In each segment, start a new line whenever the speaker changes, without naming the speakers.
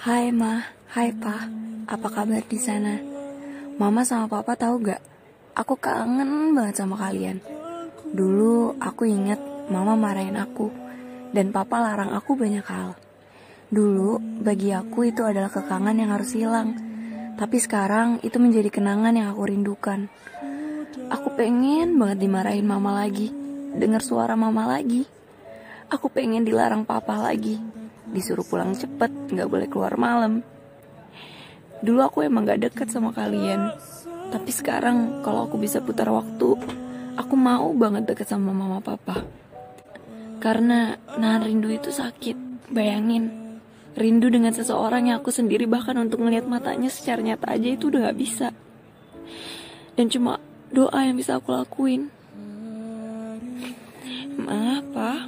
Hai Ma, hai Pa, apa kabar di sana? Mama sama Papa tahu gak? Aku kangen banget sama kalian. Dulu aku inget Mama marahin aku dan Papa larang aku banyak hal. Dulu bagi aku itu adalah kekangan yang harus hilang, tapi sekarang itu menjadi kenangan yang aku rindukan. Aku pengen banget dimarahin Mama lagi, dengar suara Mama lagi. Aku pengen dilarang Papa lagi, disuruh pulang cepet, gak boleh keluar malam. Dulu aku emang gak deket sama kalian, tapi sekarang kalau aku bisa putar waktu, aku mau banget deket sama mama papa. Karena nahan rindu itu sakit, bayangin. Rindu dengan seseorang yang aku sendiri bahkan untuk ngelihat matanya secara nyata aja itu udah gak bisa. Dan cuma doa yang bisa aku lakuin. Maaf, Pak.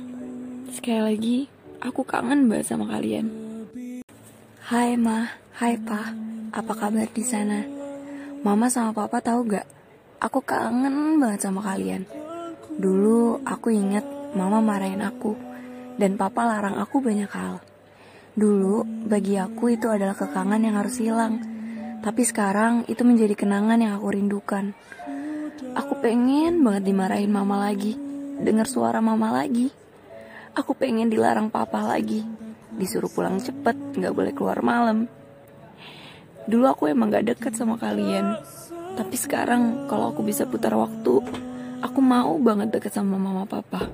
Sekali lagi, aku kangen banget sama kalian. Hai Ma, hai Pa, apa kabar di sana? Mama sama Papa tahu gak? Aku kangen banget sama kalian. Dulu aku inget Mama marahin aku dan Papa larang aku banyak hal. Dulu bagi aku itu adalah kekangan yang harus hilang, tapi sekarang itu menjadi kenangan yang aku rindukan. Aku pengen banget dimarahin Mama lagi, dengar suara Mama lagi. Aku pengen dilarang papa lagi. Disuruh pulang cepet, gak boleh keluar malam. Dulu aku emang gak deket sama kalian. Tapi sekarang kalau aku bisa putar waktu Aku mau banget deket sama mama papa.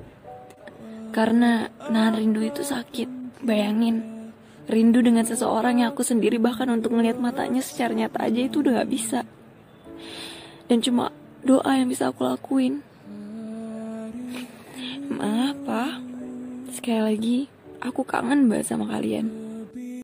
Karena nahan rindu itu sakit Bayangin. Rindu dengan seseorang yang aku sendiri bahkan untuk ngelihat matanya secara nyata aja itu udah gak bisa. Dan cuma doa yang bisa aku lakuin. Maaf, Pak. Sekali lagi, aku kangen banget sama kalian.